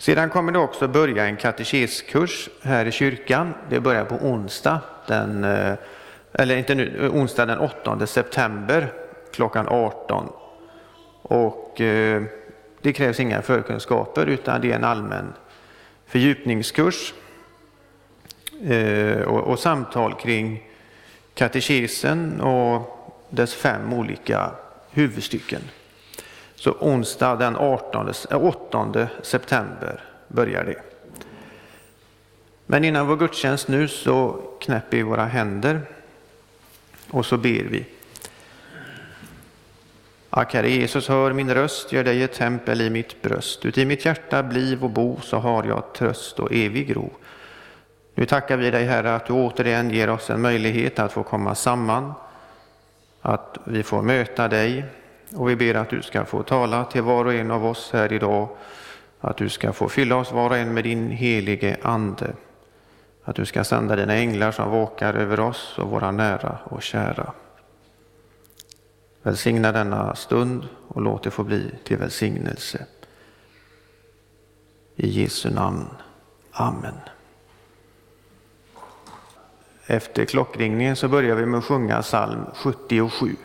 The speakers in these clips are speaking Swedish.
Sedan kommer det också börja en katekeskurs här i kyrkan. Det börjar på onsdag, den, eh, eller inte nu, onsdag den 8 september klockan 18. Och eh, det krävs inga förkunskaper utan det är en allmän fördjupningskurs eh, och, och samtal kring katekesen och dess fem olika huvudstycken. Så onsdag den 18, 8 eh, september börjar det. Men innan vår gudstjänst nu så knäpper vi våra händer och så ber vi. Ack Herre Jesus, hör min röst, gör dig ett tempel i mitt bröst. Uti mitt hjärta bliv och bo, så har jag tröst och evig ro. Nu tackar vi dig Herre att du återigen ger oss en möjlighet att få komma samman, att vi får möta dig och vi ber att du ska få tala till var och en av oss här idag, att du ska få fylla oss var och en med din helige Ande, att du ska sända dina änglar som vakar över oss och våra nära och kära. Välsigna denna stund och låt det få bli till välsignelse. I Jesu namn. Amen. Efter klockringningen så börjar vi med att sjunga psalm 77.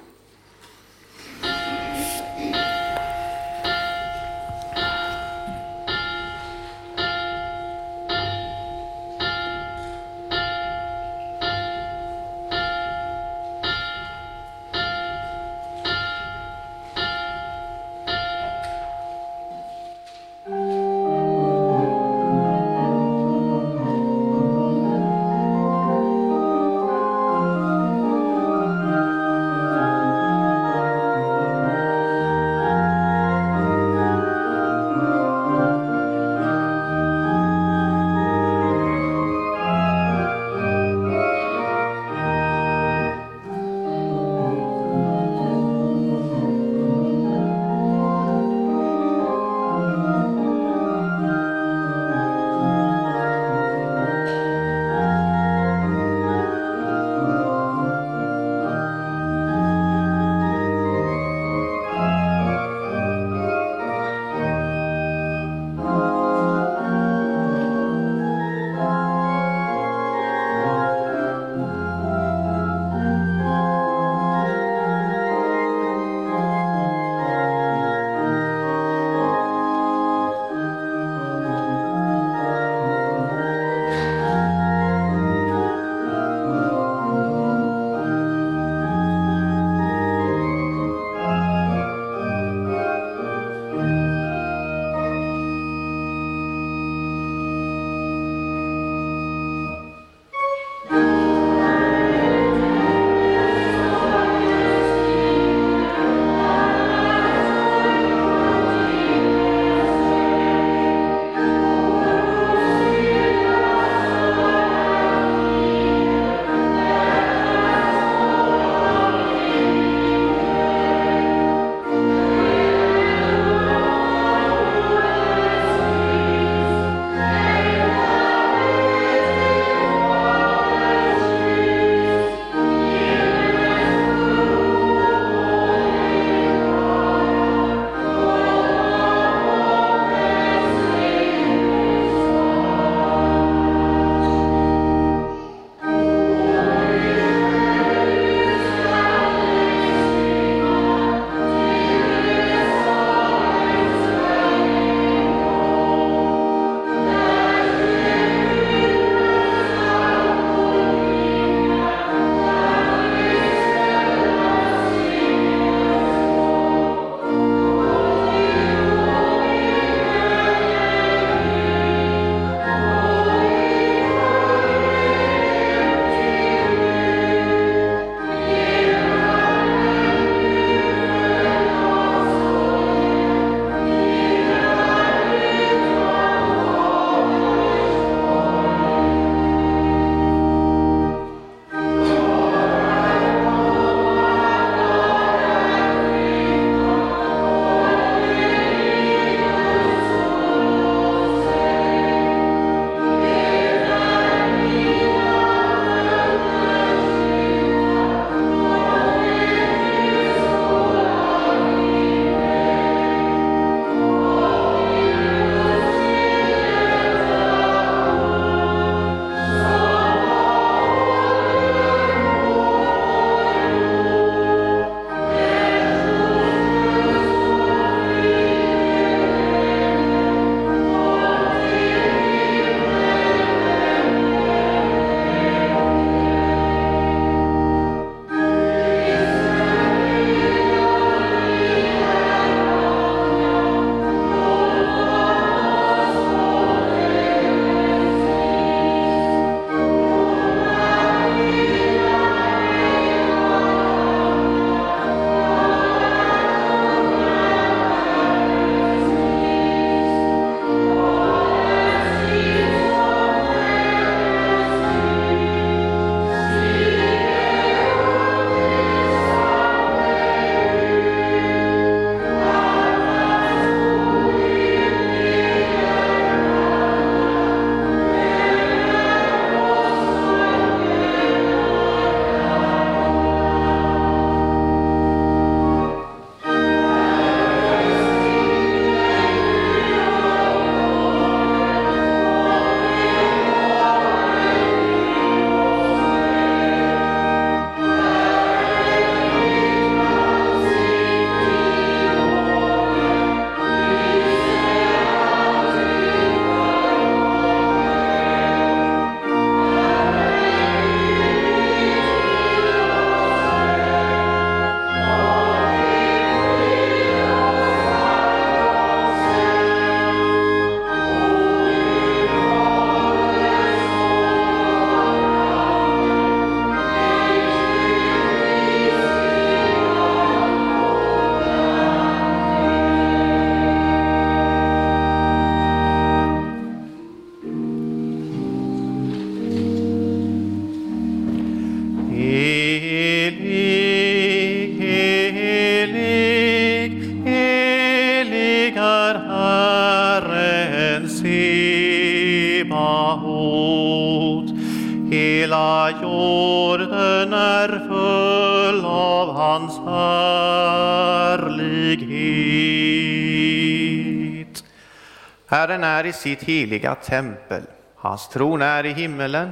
Är i sitt heliga tempel. Hans tron är i himmelen,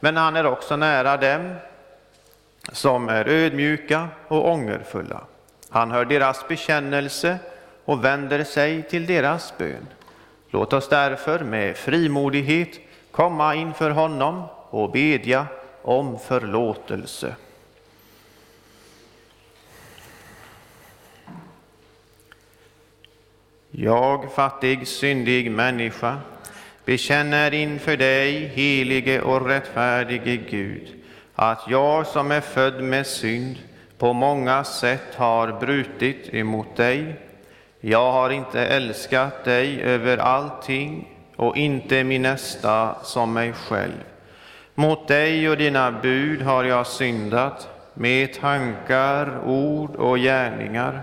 men han är också nära dem som är ödmjuka och ångerfulla. Han hör deras bekännelse och vänder sig till deras bön. Låt oss därför med frimodighet komma inför honom och bedja om förlåtelse. Jag, fattig, syndig människa, bekänner inför dig, helige och rättfärdige Gud, att jag som är född med synd på många sätt har brutit emot dig. Jag har inte älskat dig över allting och inte min nästa som mig själv. Mot dig och dina bud har jag syndat med tankar, ord och gärningar.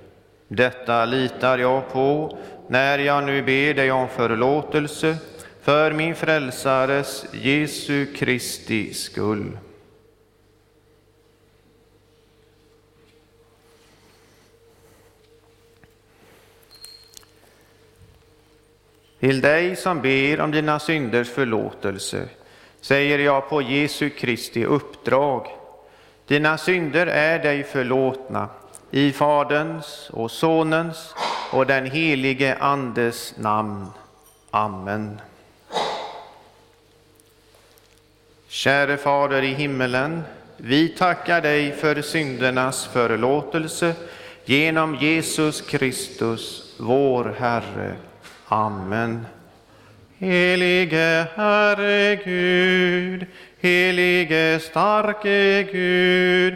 Detta litar jag på när jag nu ber dig om förlåtelse för min frälsares Jesu Kristi skull. Till dig som ber om dina synders förlåtelse säger jag på Jesu Kristi uppdrag. Dina synder är dig förlåtna i Faderns och Sonens och den helige Andes namn. Amen. Käre Fader i himmelen, vi tackar dig för syndernas förlåtelse genom Jesus Kristus, vår Herre. Amen. Helige Herre Gud, helige starke Gud,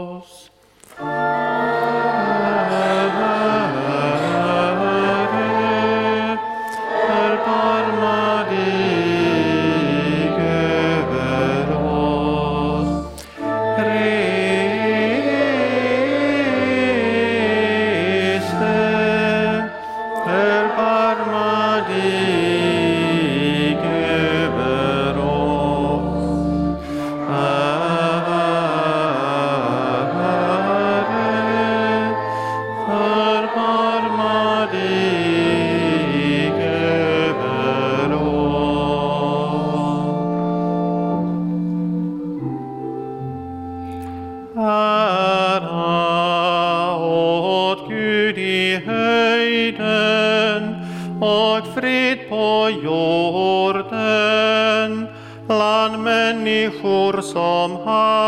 Människor som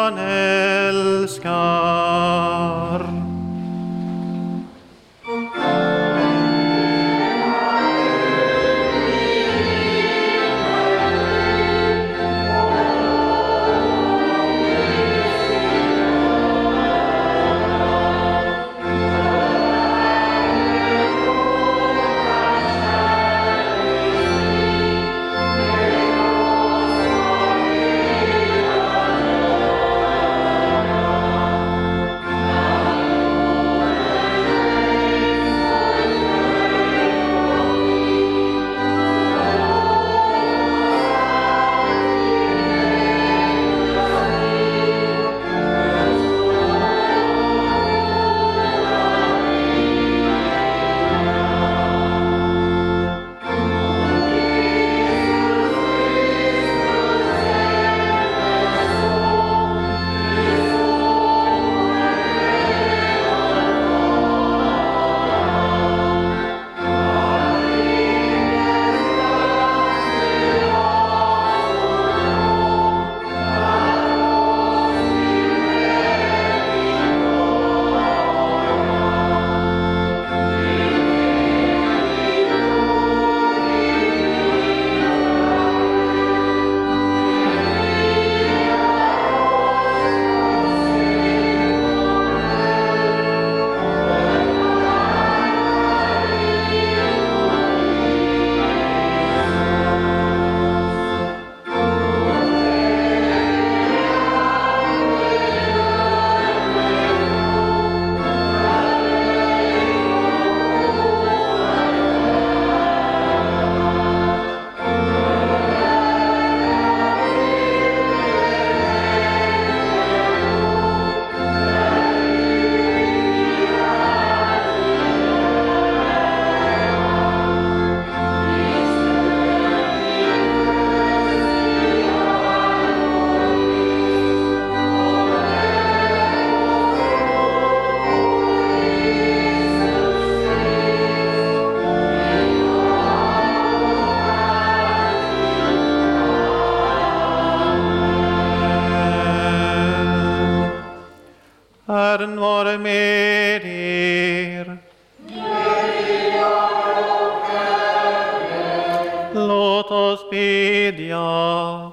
oss bedja.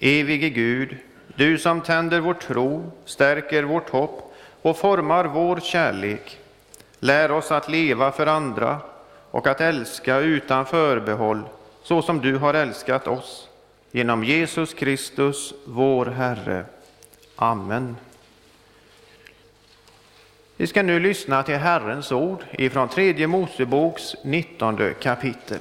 Evige Gud, du som tänder vår tro, stärker vårt hopp och formar vår kärlek. Lär oss att leva för andra och att älska utan förbehåll, så som du har älskat oss. Genom Jesus Kristus, vår Herre. Amen. Vi ska nu lyssna till Herrens ord ifrån tredje Moseboks 19 kapitel.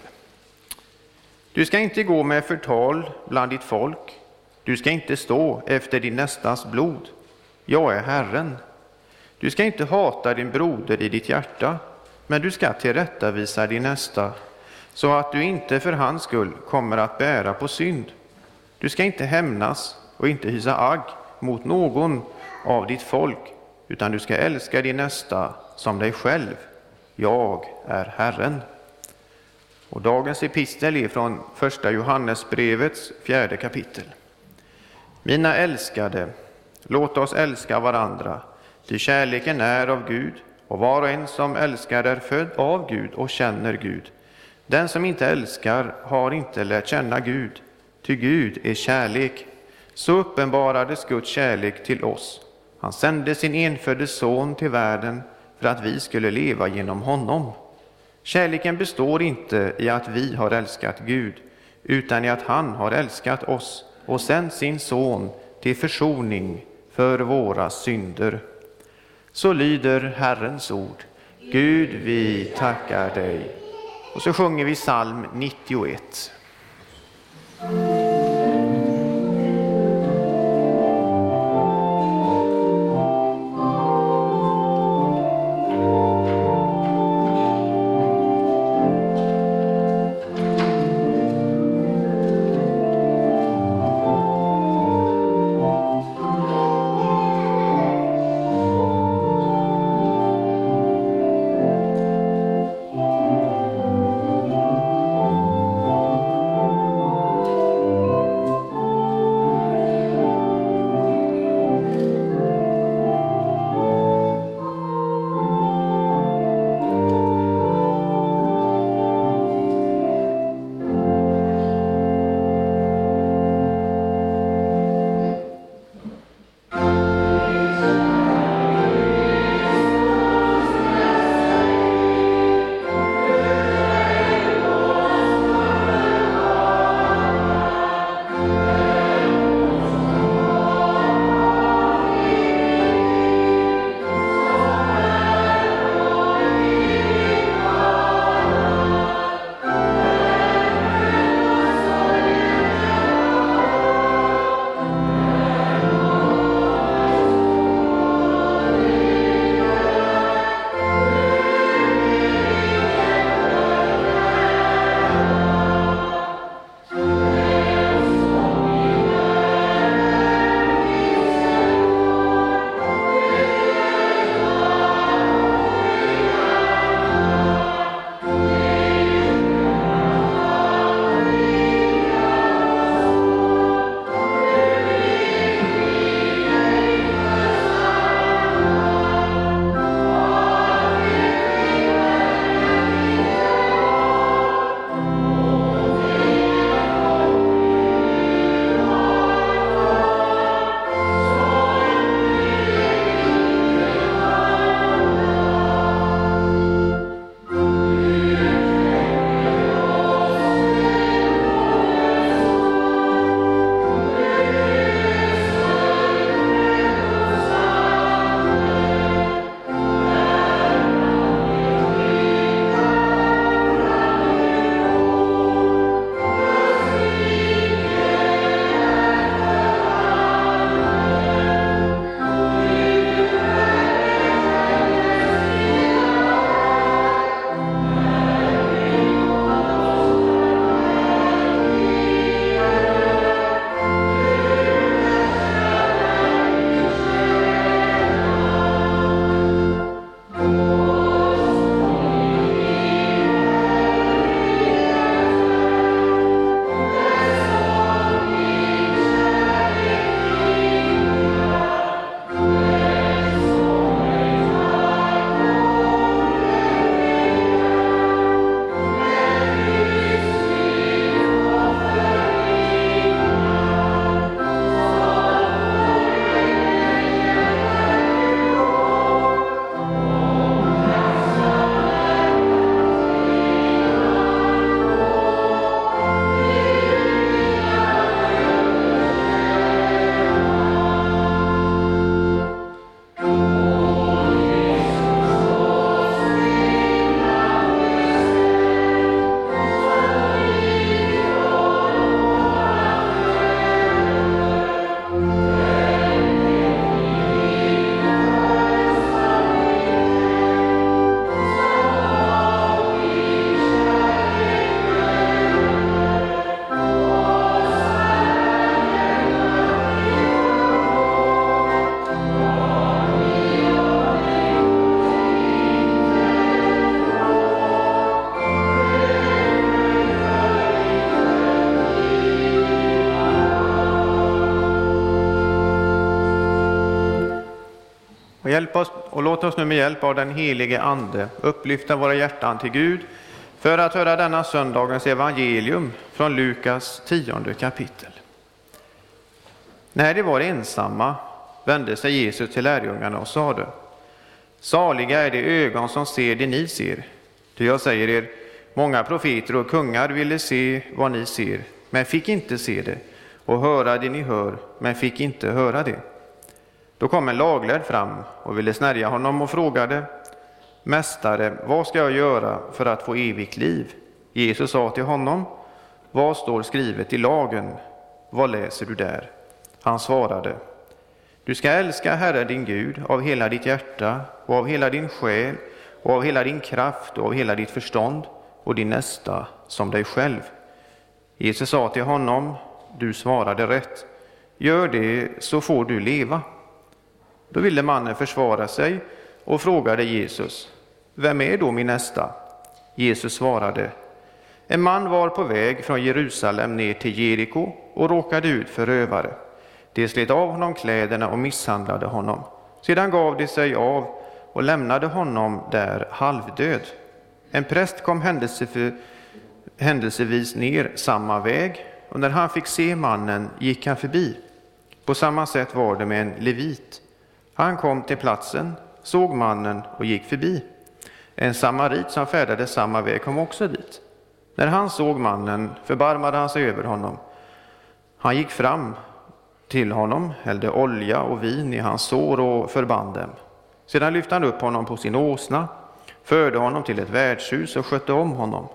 Du ska inte gå med förtal bland ditt folk. Du ska inte stå efter din nästas blod. Jag är Herren. Du ska inte hata din broder i ditt hjärta, men du ska tillrättavisa din nästa, så att du inte för hans skull kommer att bära på synd. Du ska inte hämnas och inte hysa agg mot någon av ditt folk, utan du ska älska din nästa som dig själv. Jag är Herren. Och dagens epistel är från första Johannesbrevets fjärde kapitel. Mina älskade, låt oss älska varandra, ty kärleken är av Gud, och var och en som älskar är född av Gud och känner Gud. Den som inte älskar har inte lärt känna Gud, ty Gud är kärlek. Så uppenbarades Guds kärlek till oss. Han sände sin enfödde son till världen för att vi skulle leva genom honom. Kärleken består inte i att vi har älskat Gud, utan i att han har älskat oss och sänt sin son till försoning för våra synder. Så lyder Herrens ord. Gud, vi tackar dig. Och så sjunger vi psalm 91. Och, hjälp oss, och låt oss nu med hjälp av den helige Ande upplyfta våra hjärtan till Gud för att höra denna söndagens evangelium från Lukas tionde kapitel. När de var ensamma vände sig Jesus till lärjungarna och sade Saliga är de ögon som ser det ni ser. Ty jag säger er, många profeter och kungar ville se vad ni ser, men fick inte se det, och höra det ni hör, men fick inte höra det. Då kom en laglärd fram och ville snärja honom och frågade Mästare, vad ska jag göra för att få evigt liv? Jesus sa till honom Vad står skrivet i lagen? Vad läser du där? Han svarade Du ska älska Herren din Gud av hela ditt hjärta och av hela din själ och av hela din kraft och av hela ditt förstånd och din nästa som dig själv. Jesus sa till honom Du svarade rätt. Gör det så får du leva. Då ville mannen försvara sig och frågade Jesus, Vem är då min nästa? Jesus svarade, En man var på väg från Jerusalem ner till Jeriko och råkade ut för rövare. De slet av honom kläderna och misshandlade honom. Sedan gav de sig av och lämnade honom där halvdöd. En präst kom händelsevis ner samma väg och när han fick se mannen gick han förbi. På samma sätt var det med en levit. Han kom till platsen, såg mannen och gick förbi. En samarit som färdades samma väg kom också dit. När han såg mannen förbarmade han sig över honom. Han gick fram till honom, hällde olja och vin i hans sår och förband dem. Sedan lyfte han upp honom på sin åsna, förde honom till ett värdshus och skötte om honom.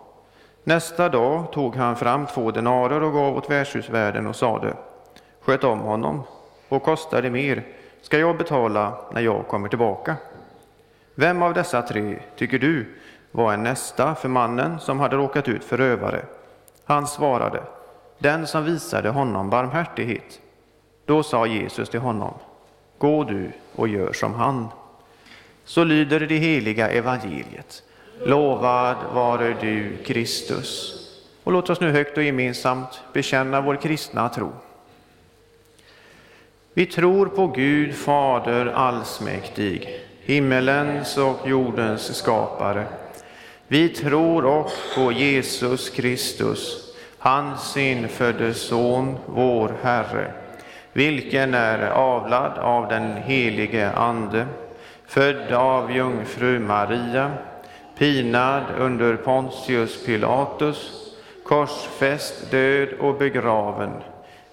Nästa dag tog han fram två denarer och gav åt värdshusvärden och sade, sköt om honom, och kostar det mer ska jag betala när jag kommer tillbaka. Vem av dessa tre tycker du var en nästa för mannen som hade råkat ut för rövare? Han svarade, den som visade honom barmhärtighet. Då sa Jesus till honom, gå du och gör som han. Så lyder det heliga evangeliet. Lovad vare du, Kristus. Och låt oss nu högt och gemensamt bekänna vår kristna tro. Vi tror på Gud Fader allsmäktig, himmelens och jordens skapare. Vi tror också på Jesus Kristus, hans infödde Son, vår Herre, vilken är avlad av den helige Ande, född av jungfru Maria, pinad under Pontius Pilatus, korsfäst, död och begraven,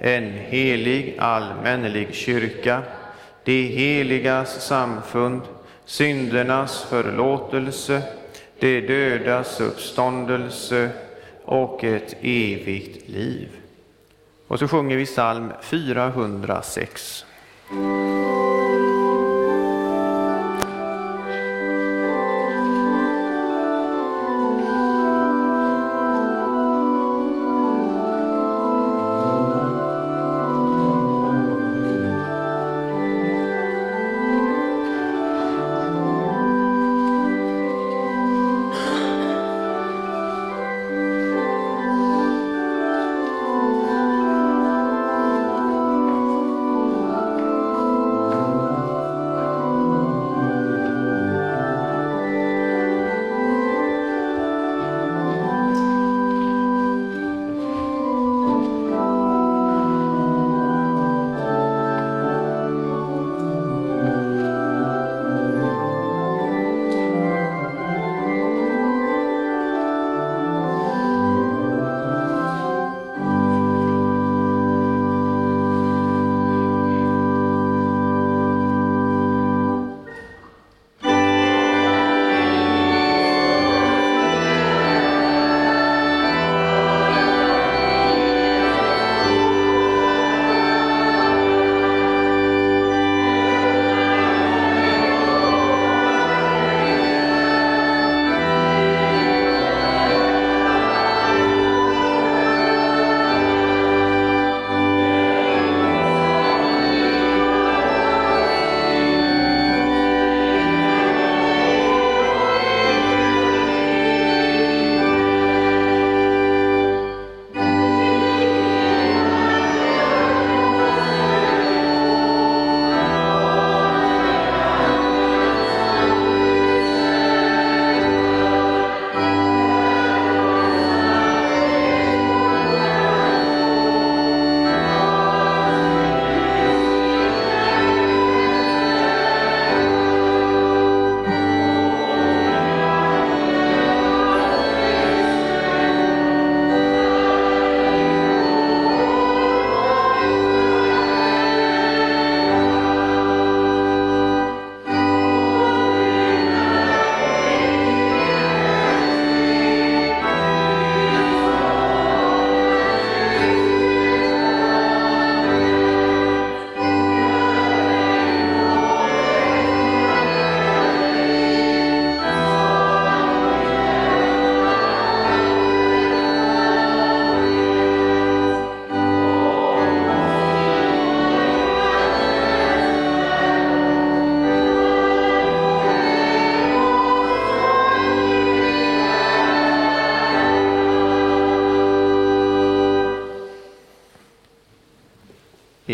en helig allmännelig kyrka, de heligas samfund, syndernas förlåtelse, de dödas uppståndelse och ett evigt liv. Och så sjunger vi psalm 406.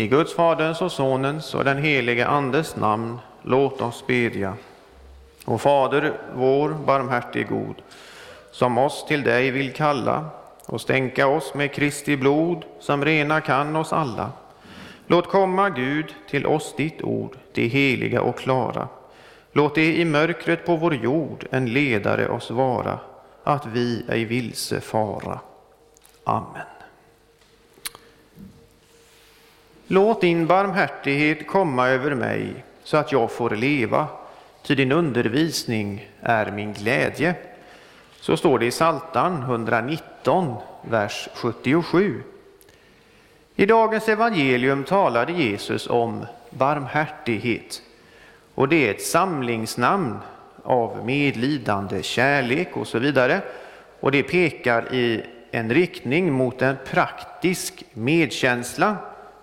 I Guds, Faderns och Sonens och den helige Andes namn, låt oss bedja. O Fader vår, barmhärtig god, som oss till dig vill kalla och stänka oss med Kristi blod, som rena kan oss alla. Låt komma, Gud, till oss ditt ord, det heliga och klara. Låt det i mörkret på vår jord en ledare oss vara, att vi ej vilse fara. Amen. Låt din barmhärtighet komma över mig så att jag får leva, ty din undervisning är min glädje. Så står det i Saltan 119, vers 77. I dagens evangelium talade Jesus om barmhärtighet och det är ett samlingsnamn av medlidande, kärlek och så vidare. Och det pekar i en riktning mot en praktisk medkänsla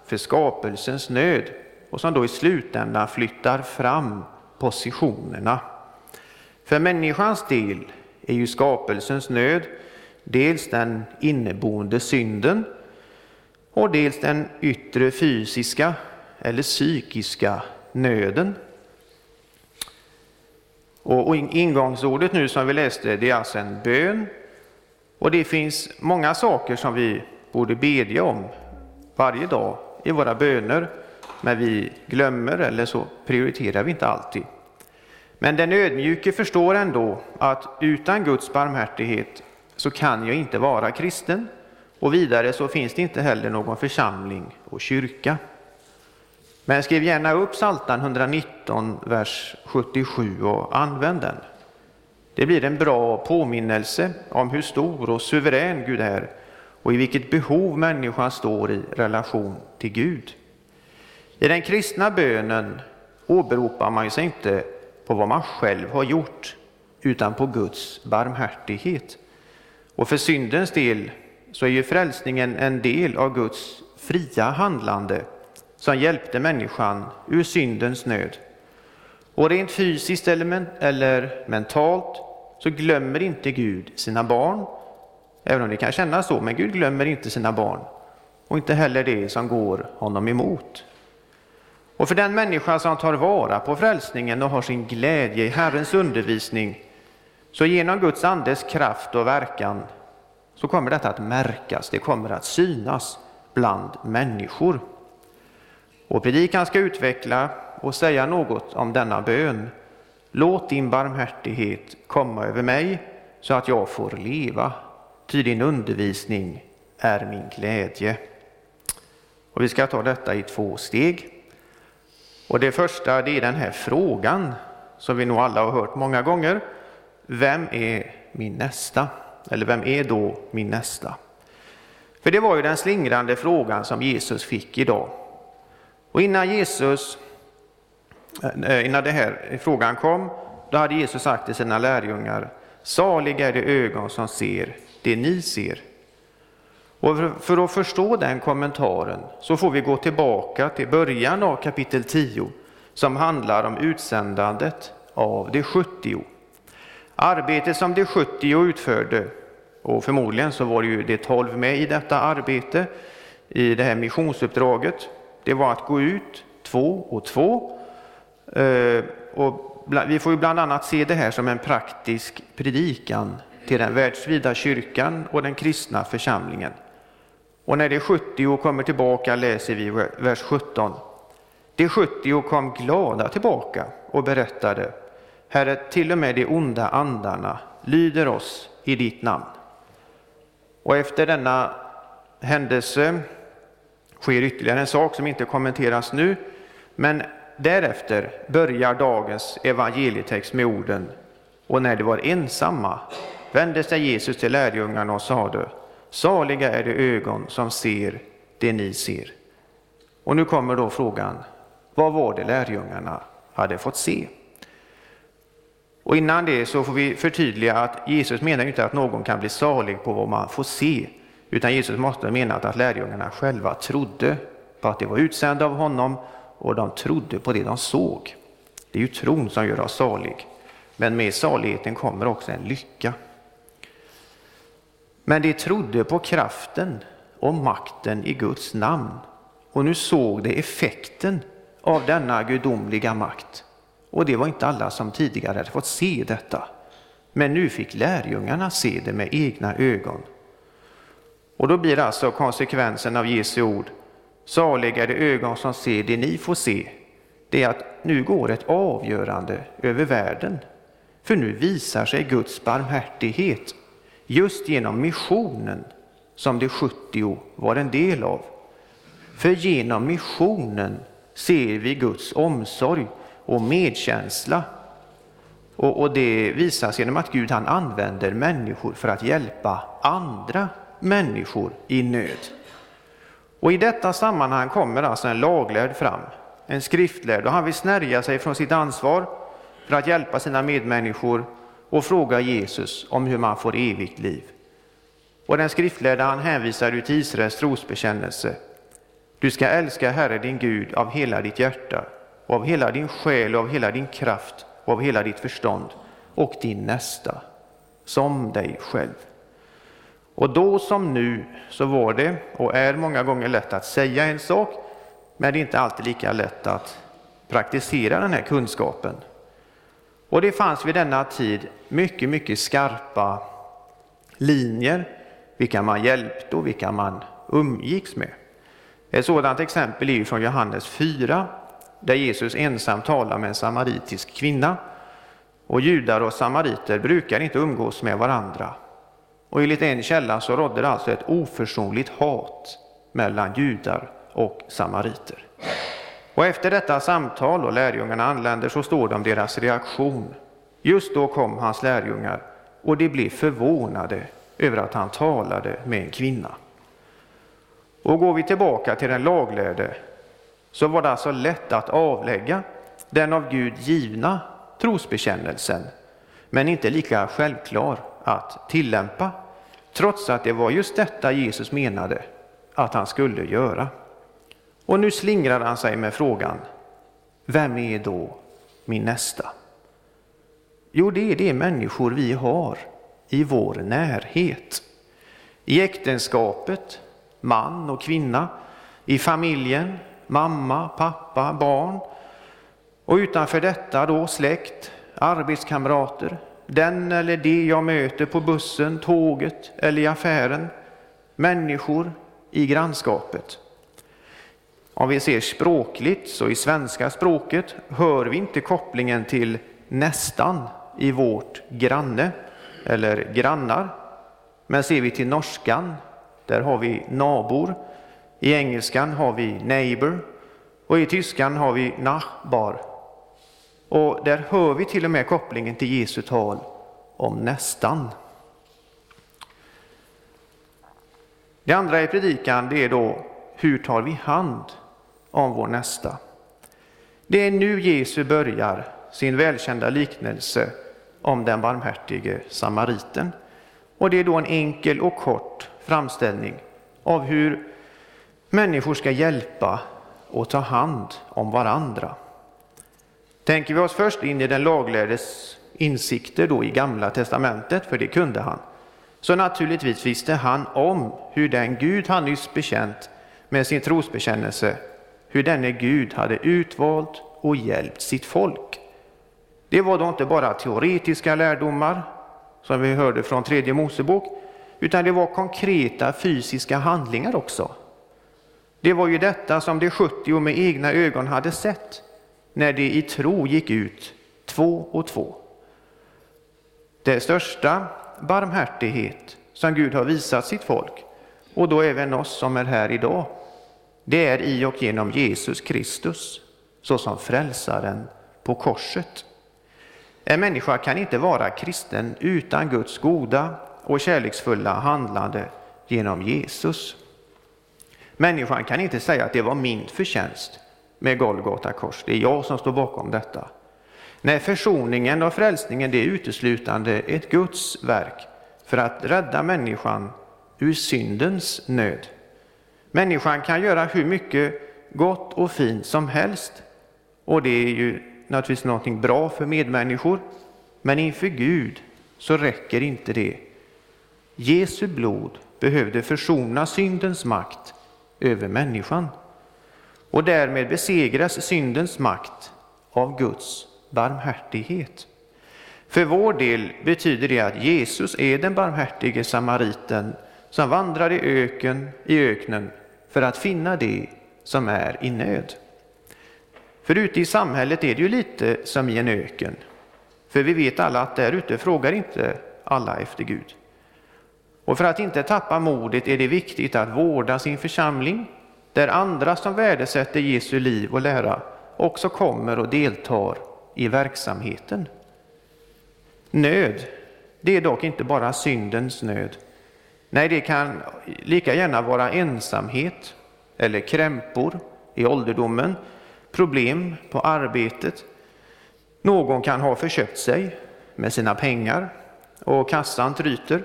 för skapelsens nöd och som då i slutändan flyttar fram positionerna. För människans del är ju skapelsens nöd dels den inneboende synden och dels den yttre fysiska eller psykiska nöden. Och ingångsordet nu som vi läste, det är alltså en bön. Och det finns många saker som vi borde bedja om varje dag i våra böner, men vi glömmer eller så prioriterar vi inte alltid. Men den ödmjuke förstår ändå att utan Guds barmhärtighet så kan jag inte vara kristen och vidare så finns det inte heller någon församling och kyrka. Men skriv gärna upp Psaltaren 119, vers 77 och använd den. Det blir en bra påminnelse om hur stor och suverän Gud är och i vilket behov människan står i relation till Gud. I den kristna bönen åberopar man sig inte på vad man själv har gjort utan på Guds barmhärtighet. Och för syndens del så är ju frälsningen en del av Guds fria handlande som hjälpte människan ur syndens nöd. Och rent fysiskt eller mentalt så glömmer inte Gud sina barn, även om det kan kännas så, men Gud glömmer inte sina barn och inte heller det som går honom emot. Och för den människa som tar vara på frälsningen och har sin glädje i Herrens undervisning, så genom Guds andes kraft och verkan så kommer detta att märkas, det kommer att synas bland människor. Och predikan ska utveckla och säga något om denna bön. Låt din barmhärtighet komma över mig så att jag får leva, ty din undervisning är min glädje. Och vi ska ta detta i två steg. Och det första det är den här frågan som vi nog alla har hört många gånger. Vem är min nästa? Eller vem är då min nästa? För det var ju den slingrande frågan som Jesus fick idag. Och innan Jesus, eh, innan den här frågan kom, då hade Jesus sagt till sina lärjungar, saliga är de ögon som ser det ni ser. Och för att förstå den kommentaren så får vi gå tillbaka till början av kapitel 10 som handlar om utsändandet av de 70. Arbetet som de 70 utförde, och förmodligen så var det ju de 12 med i detta arbete, i det här missionsuppdraget, det var att gå ut två och två. Eh, och vi får ju bland annat se det här som en praktisk predikan till den världsvida kyrkan och den kristna församlingen. Och när de 70 kommer tillbaka läser vi vers 17. De 70 kom glada tillbaka och berättade, Herre, till och med de onda andarna lyder oss i ditt namn. Och efter denna händelse sker ytterligare en sak som inte kommenteras nu, men därefter börjar dagens evangelietext med orden Och när de var ensamma vände sig Jesus till lärjungarna och sade Saliga är de ögon som ser det ni ser. Och nu kommer då frågan, vad var det lärjungarna hade fått se? Och innan det så får vi förtydliga att Jesus menar inte att någon kan bli salig på vad man får se, utan Jesus måste ha menat att lärjungarna själva trodde på att de var utsända av honom och de trodde på det de såg. Det är ju tron som gör oss salig, men med saligheten kommer också en lycka. Men de trodde på kraften och makten i Guds namn och nu såg de effekten av denna gudomliga makt. Och det var inte alla som tidigare hade fått se detta. Men nu fick lärjungarna se det med egna ögon. Och då blir alltså konsekvensen av Jesu ord, saliga de ögon som ser det ni får se, det är att nu går ett avgörande över världen. För nu visar sig Guds barmhärtighet just genom missionen som de 70 var en del av. För genom missionen ser vi Guds omsorg och medkänsla. Och, och det visas genom att Gud han använder människor för att hjälpa andra människor i nöd. Och i detta sammanhang kommer alltså en laglärd fram, en skriftlärd, och han vill snärja sig från sitt ansvar för att hjälpa sina medmänniskor och fråga Jesus om hur man får evigt liv. Och den skriftlärde han hänvisar ut till Israels trosbekännelse. Du ska älska Herre din Gud av hela ditt hjärta och av hela din själ och av hela din kraft och av hela ditt förstånd och din nästa som dig själv. Och då som nu så var det och är många gånger lätt att säga en sak, men det är inte alltid lika lätt att praktisera den här kunskapen. Och det fanns vid denna tid mycket, mycket skarpa linjer, vilka man hjälpte och vilka man umgicks med. Ett sådant exempel är från Johannes 4, där Jesus ensam talar med en samaritisk kvinna. Och judar och samariter brukar inte umgås med varandra. Och enligt en källa så rådde det alltså ett oförsonligt hat mellan judar och samariter. Och efter detta samtal och lärjungarna anländer så står det om deras reaktion. Just då kom hans lärjungar och de blev förvånade över att han talade med en kvinna. Och går vi tillbaka till den laglärde så var det alltså lätt att avlägga den av Gud givna trosbekännelsen, men inte lika självklar att tillämpa, trots att det var just detta Jesus menade att han skulle göra. Och nu slingrar han sig med frågan, vem är då min nästa? Jo, det är de människor vi har i vår närhet. I äktenskapet, man och kvinna, i familjen, mamma, pappa, barn. Och utanför detta då släkt, arbetskamrater, den eller de jag möter på bussen, tåget eller i affären, människor i grannskapet. Om vi ser språkligt, så i svenska språket hör vi inte kopplingen till nästan i vårt granne eller grannar. Men ser vi till norskan, där har vi nabor. I engelskan har vi neighbor och i tyskan har vi nachbar. Och där hör vi till och med kopplingen till Jesu tal om nästan. Det andra i predikan det är då hur tar vi hand om vår nästa? Det är nu Jesus börjar sin välkända liknelse om den barmhärtige samariten. Och det är då en enkel och kort framställning av hur människor ska hjälpa och ta hand om varandra. Tänker vi oss först in i den laglärdes insikter då i Gamla testamentet, för det kunde han, så naturligtvis visste han om hur den Gud han nyss bekänt med sin trosbekännelse, hur denne Gud hade utvalt och hjälpt sitt folk. Det var då inte bara teoretiska lärdomar, som vi hörde från tredje Mosebok, utan det var konkreta fysiska handlingar också. Det var ju detta som de 70 med egna ögon hade sett när de i tro gick ut två och två. Det största barmhärtighet som Gud har visat sitt folk, och då även oss som är här idag, det är i och genom Jesus Kristus såsom frälsaren på korset. En människa kan inte vara kristen utan Guds goda och kärleksfulla handlande genom Jesus. Människan kan inte säga att det var min förtjänst med Golgata kors, det är jag som står bakom detta. Nej, försoningen och frälsningen det är uteslutande ett Guds verk för att rädda människan ur syndens nöd. Människan kan göra hur mycket gott och fint som helst och det är ju naturligtvis någonting bra för medmänniskor, men inför Gud så räcker inte det. Jesu blod behövde försona syndens makt över människan. och därmed besegras syndens makt av Guds barmhärtighet. För vår del betyder det att Jesus är den barmhärtige samariten som vandrar i, öken, i öknen för att finna det som är i nöd. För ute i samhället är det ju lite som i en öken. För vi vet alla att där ute frågar inte alla efter Gud. Och för att inte tappa modet är det viktigt att vårda sin församling, där andra som värdesätter Jesu liv och lära också kommer och deltar i verksamheten. Nöd, det är dock inte bara syndens nöd. Nej, det kan lika gärna vara ensamhet eller krämpor i ålderdomen, problem på arbetet. Någon kan ha förköpt sig med sina pengar och kassan tryter.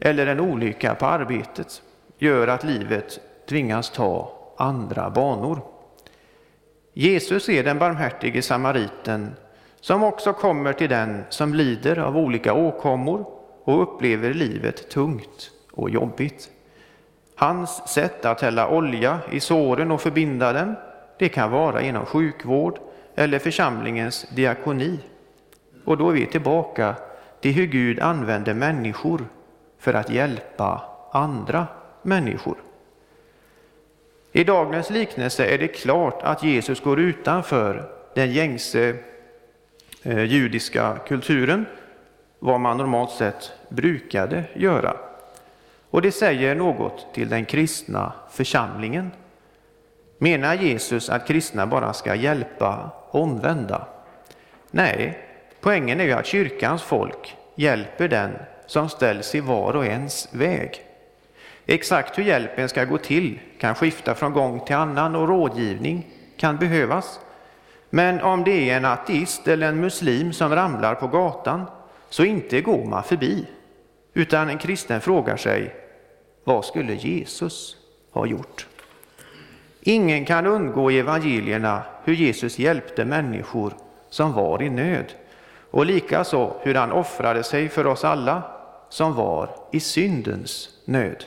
Eller en olycka på arbetet gör att livet tvingas ta andra banor. Jesus är den barmhärtige samariten som också kommer till den som lider av olika åkommor och upplever livet tungt och jobbigt. Hans sätt att hälla olja i såren och förbinda dem, det kan vara genom sjukvård eller församlingens diakoni. Och då är vi tillbaka till hur Gud använder människor för att hjälpa andra människor. I dagens liknelse är det klart att Jesus går utanför den gängse eh, judiska kulturen, vad man normalt sett brukade göra. Och det säger något till den kristna församlingen. Menar Jesus att kristna bara ska hjälpa omvända? Nej, poängen är ju att kyrkans folk hjälper den som ställs i var och ens väg. Exakt hur hjälpen ska gå till kan skifta från gång till annan och rådgivning kan behövas. Men om det är en ateist eller en muslim som ramlar på gatan så inte går man förbi, utan en kristen frågar sig vad skulle Jesus ha gjort? Ingen kan undgå i evangelierna hur Jesus hjälpte människor som var i nöd och likaså hur han offrade sig för oss alla som var i syndens nöd.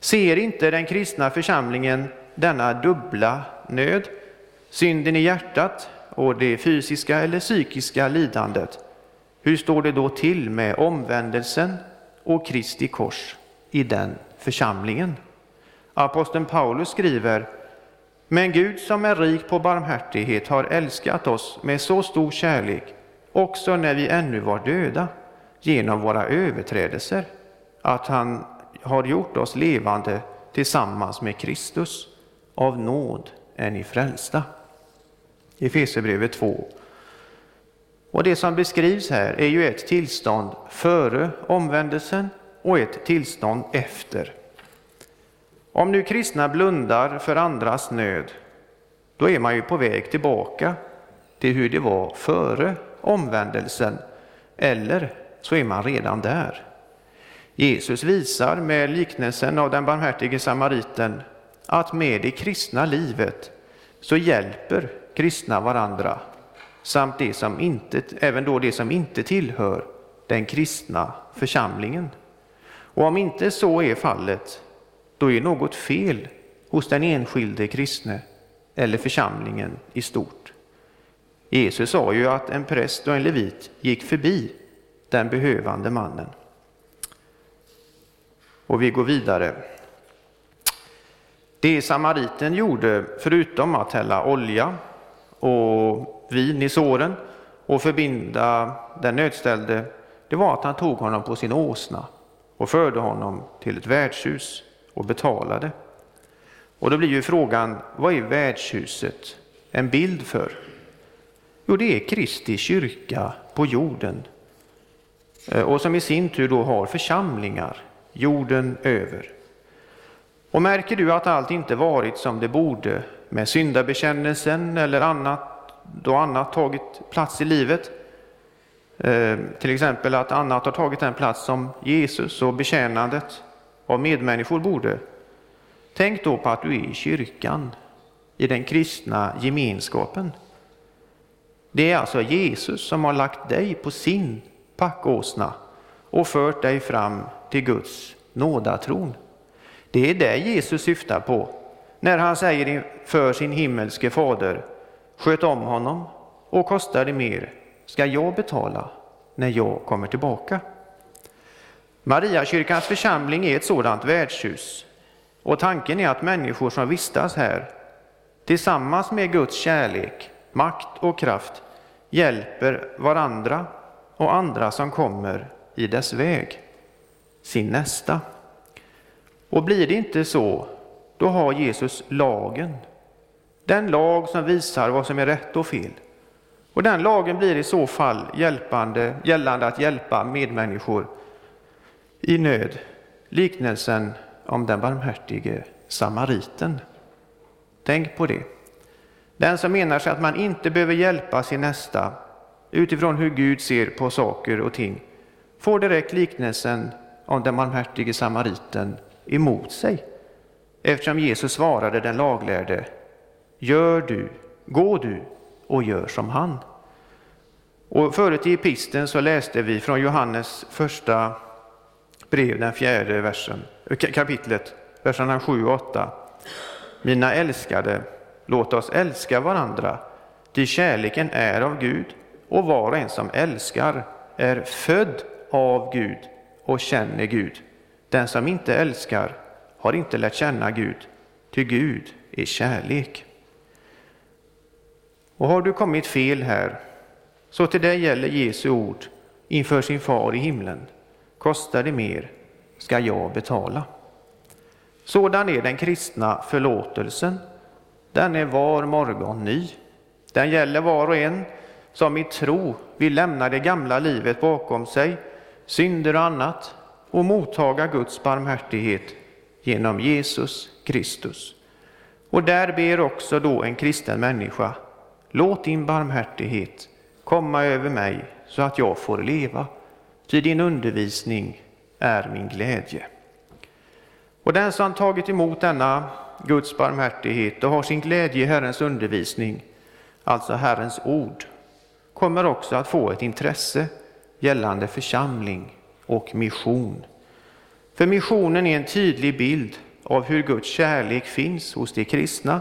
Ser inte den kristna församlingen denna dubbla nöd, synden i hjärtat och det fysiska eller psykiska lidandet, hur står det då till med omvändelsen och Kristi kors i den församlingen? Aposteln Paulus skriver Men Gud som är rik på barmhärtighet har älskat oss med så stor kärlek också när vi ännu var döda genom våra överträdelser, att han har gjort oss levande tillsammans med Kristus. Av nåd är ni frälsta. Efesierbrevet 2. Och det som beskrivs här är ju ett tillstånd före omvändelsen och ett tillstånd efter. Om nu kristna blundar för andras nöd, då är man ju på väg tillbaka till hur det var före omvändelsen, eller så är man redan där. Jesus visar med liknelsen av den barmhärtige samariten att med det kristna livet så hjälper kristna varandra samt det som inte, även då det som inte tillhör den kristna församlingen. Och om inte så är fallet, då är något fel hos den enskilde kristne eller församlingen i stort. Jesus sa ju att en präst och en levit gick förbi den behövande mannen. Och vi går vidare. Det samariten gjorde, förutom att hälla olja och vin i såren och förbinda den nödställde, det var att han tog honom på sin åsna och förde honom till ett värdshus och betalade. Och då blir ju frågan, vad är värdshuset en bild för? Jo, det är Kristi kyrka på jorden eh, och som i sin tur då har församlingar jorden över. Och märker du att allt inte varit som det borde med syndabekännelsen eller annat, då annat tagit plats i livet, eh, till exempel att annat har tagit den plats som Jesus och betjänandet av medmänniskor borde, tänk då på att du är i kyrkan, i den kristna gemenskapen. Det är alltså Jesus som har lagt dig på sin packåsna och fört dig fram till Guds nådatron. Det är det Jesus syftar på när han säger för sin himmelske fader, sköt om honom och kostar det mer ska jag betala när jag kommer tillbaka. Mariakyrkans församling är ett sådant värdshus och tanken är att människor som vistas här tillsammans med Guds kärlek, makt och kraft hjälper varandra och andra som kommer i dess väg, sin nästa. Och blir det inte så, då har Jesus lagen. Den lag som visar vad som är rätt och fel. Och den lagen blir i så fall hjälpande, gällande att hjälpa medmänniskor i nöd. Liknelsen om den barmhärtige samariten. Tänk på det. Den som menar sig att man inte behöver hjälpa sin nästa utifrån hur Gud ser på saker och ting får direkt liknelsen om den barmhärtige samariten emot sig. Eftersom Jesus svarade den laglärde, gör du, gå du och gör som han. Och förut i episten så läste vi från Johannes första brev, den fjärde versen, eh, kapitlet, verserna 7 och 8. Mina älskade, låt oss älska varandra, ty kärleken är av Gud och var och en som älskar är född av Gud och känner Gud. Den som inte älskar har inte lärt känna Gud, ty Gud är kärlek. Och har du kommit fel här, så till dig gäller Jesu ord inför sin far i himlen. Kostar det mer, ska jag betala. Sådan är den kristna förlåtelsen. Den är var morgon ny. Den gäller var och en som i tro vill lämna det gamla livet bakom sig, synder och annat, och mottaga Guds barmhärtighet genom Jesus Kristus. Och där ber också då en kristen människa, låt din barmhärtighet komma över mig så att jag får leva, ty din undervisning är min glädje. Och den som tagit emot denna Guds barmhärtighet och har sin glädje i Herrens undervisning, alltså Herrens ord, kommer också att få ett intresse gällande församling och mission. För missionen är en tydlig bild av hur Guds kärlek finns hos de kristna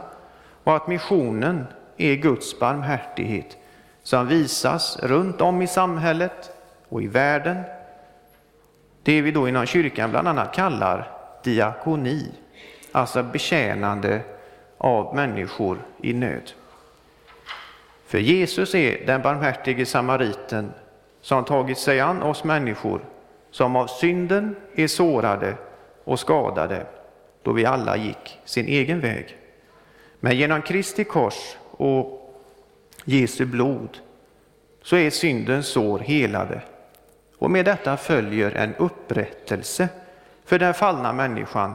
och att missionen är Guds barmhärtighet som visas runt om i samhället och i världen. Det vi då inom kyrkan bland annat kallar diakoni, alltså betjänande av människor i nöd. För Jesus är den barmhärtige samariten som tagit sig an oss människor som av synden är sårade och skadade då vi alla gick sin egen väg. Men genom Kristi kors och Jesu blod så är syndens sår helade och med detta följer en upprättelse för den fallna människan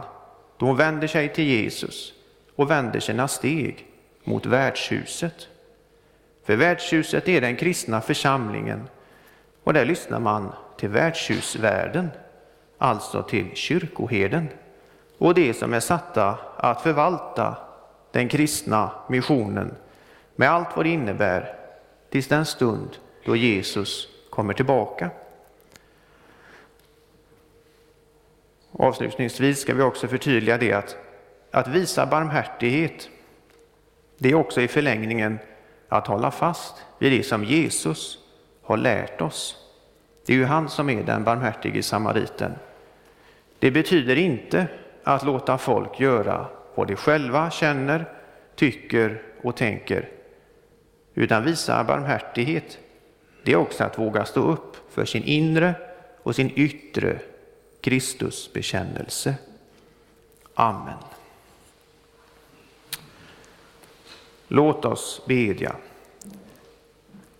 då hon vänder sig till Jesus och vänder sina steg mot värdshuset. För värdshuset är den kristna församlingen och där lyssnar man till värdshusvärden, alltså till kyrkoherden och de som är satta att förvalta den kristna missionen med allt vad det innebär tills den stund då Jesus kommer tillbaka. Avslutningsvis ska vi också förtydliga det att, att visa barmhärtighet, det är också i förlängningen att hålla fast vid det som Jesus har lärt oss. Det är ju han som är den barmhärtige samariten. Det betyder inte att låta folk göra vad de själva känner, tycker och tänker, utan visa barmhärtighet. Det är också att våga stå upp för sin inre och sin yttre Kristusbekännelse. Amen. Låt oss bedja.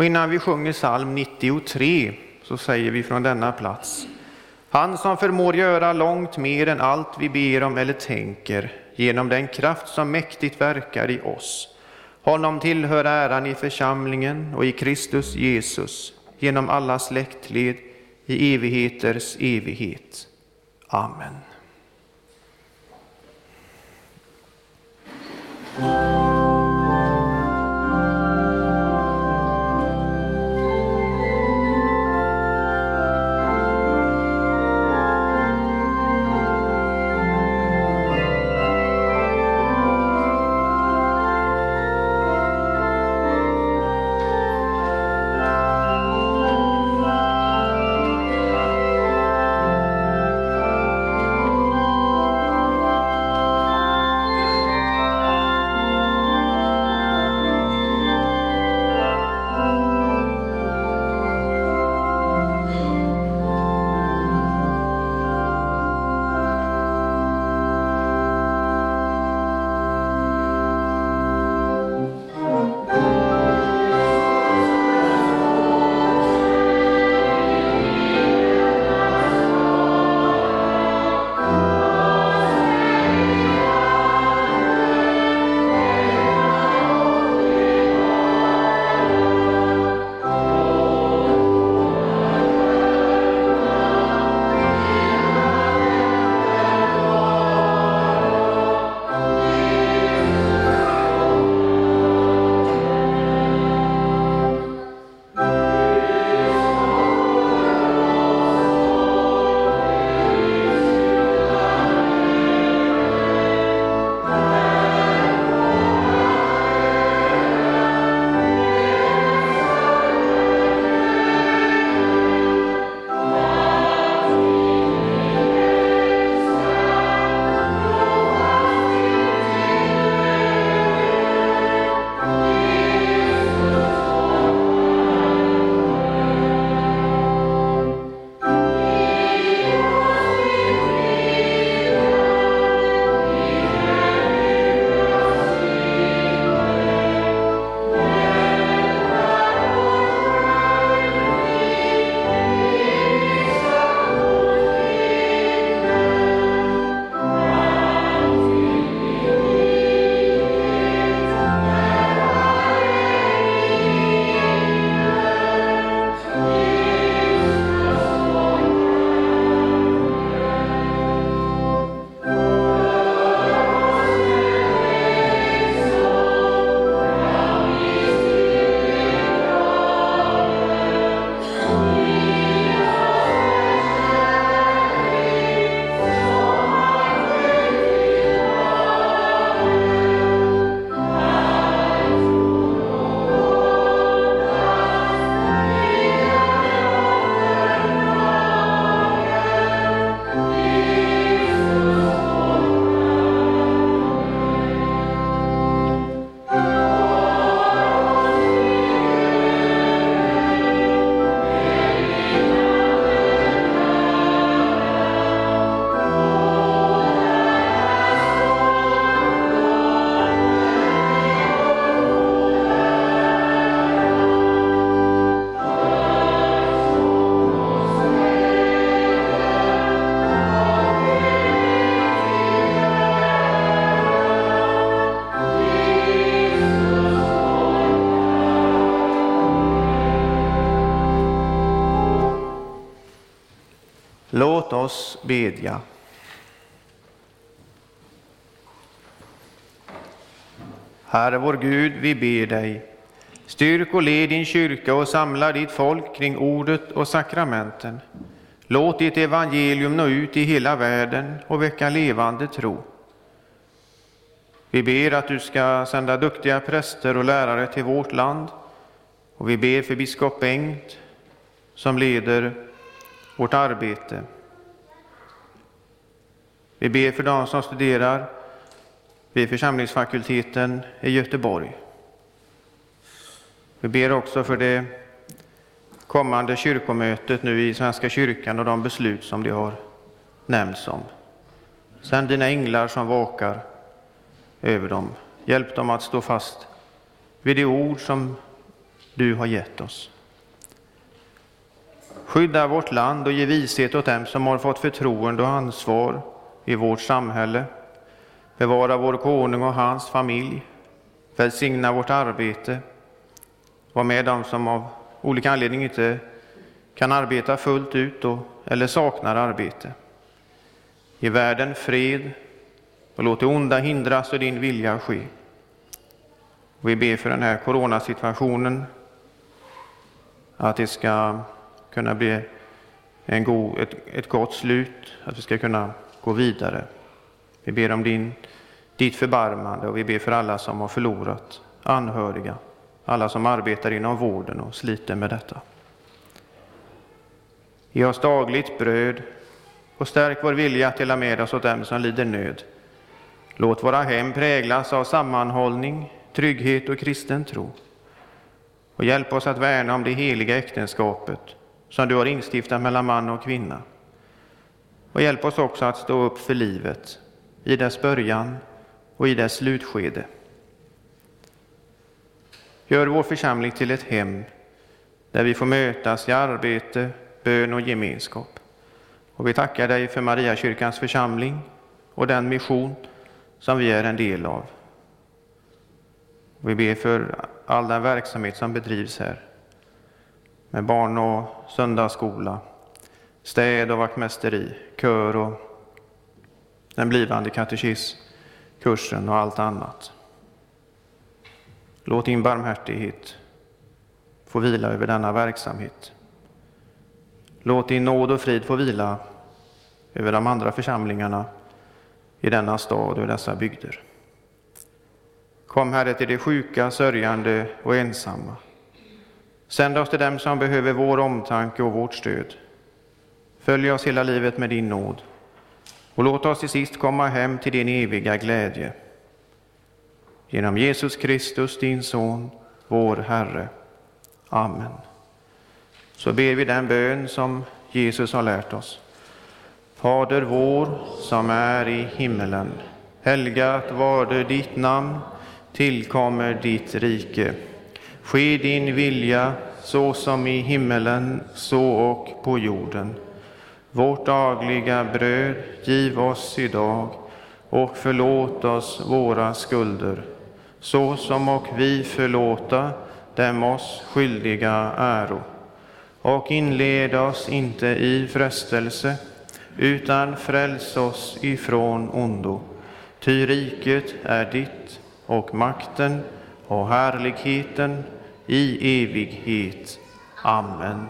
Och innan vi sjunger psalm 93 så säger vi från denna plats. Han som förmår göra långt mer än allt vi ber om eller tänker genom den kraft som mäktigt verkar i oss. Honom tillhör äran i församlingen och i Kristus Jesus genom alla släktled i evigheters evighet. Amen. Oss bedja. Herre vår Gud, vi ber dig, styrk och led din kyrka och samla ditt folk kring ordet och sakramenten. Låt ditt evangelium nå ut i hela världen och väcka levande tro. Vi ber att du ska sända duktiga präster och lärare till vårt land och vi ber för biskop Bengt som leder vårt arbete. Vi ber för de som studerar vid församlingsfakulteten i Göteborg. Vi ber också för det kommande kyrkomötet nu i Svenska kyrkan och de beslut som det har nämnts om. Sänd dina änglar som vakar över dem. Hjälp dem att stå fast vid det ord som du har gett oss. Skydda vårt land och ge vishet åt dem som har fått förtroende och ansvar i vårt samhälle. Bevara vår konung och hans familj. Välsigna vårt arbete. Var med dem som av olika anledningar inte kan arbeta fullt ut och, eller saknar arbete. Ge världen fred och låt det onda hindras och din vilja ske. Vi ber för den här coronasituationen, att det ska kunna bli en god, ett, ett gott slut, att vi ska kunna gå vidare. Vi ber om din, ditt förbarmande och vi ber för alla som har förlorat anhöriga, alla som arbetar inom vården och sliter med detta. Ge oss dagligt bröd och stärk vår vilja att dela med oss åt dem som lider nöd. Låt våra hem präglas av sammanhållning, trygghet och kristen tro. Och hjälp oss att värna om det heliga äktenskapet som du har instiftat mellan man och kvinna. Och hjälp oss också att stå upp för livet i dess början och i dess slutskede. Gör vår församling till ett hem där vi får mötas i arbete, bön och gemenskap. Och vi tackar dig för Mariakyrkans församling och den mission som vi är en del av. Vi ber för all den verksamhet som bedrivs här med barn och söndagsskola, städ och vaktmästeri, kör och den blivande katekiskursen och allt annat. Låt din barmhärtighet få vila över denna verksamhet. Låt din nåd och frid få vila över de andra församlingarna i denna stad och dessa bygder. Kom, Herre, till de sjuka, sörjande och ensamma. Sänd oss till dem som behöver vår omtanke och vårt stöd. Följ oss hela livet med din nåd och låt oss till sist komma hem till din eviga glädje. Genom Jesus Kristus, din Son, vår Herre. Amen. Så ber vi den bön som Jesus har lärt oss. Fader vår som är i himmelen. Helgat varde ditt namn. Tillkommer ditt rike. Ske din vilja så som i himmelen, så och på jorden. Vårt dagliga bröd giv oss idag och förlåt oss våra skulder, så som och vi förlåta dem oss skyldiga äro. Och inled oss inte i frestelse, utan fräls oss ifrån ondo. Ty riket är ditt och makten och härligheten i evighet. Amen.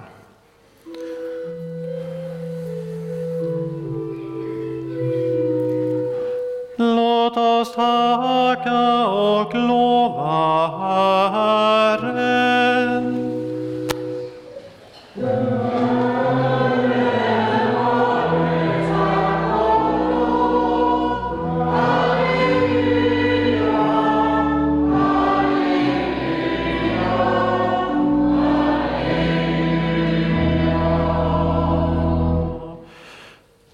Låt oss tacka och lova Herren.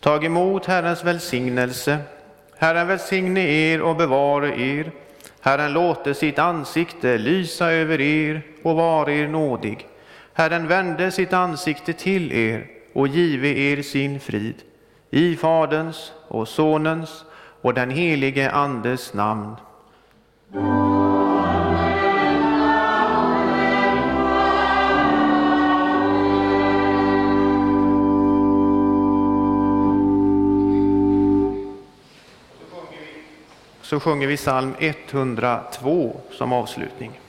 Tag emot Herrens välsignelse. Herren välsigne er och bevare er. Herren låte sitt ansikte lysa över er och vare er nådig. Herren vände sitt ansikte till er och give er sin frid. I Faderns och Sonens och den helige Andes namn. Så sjunger vi psalm 102 som avslutning.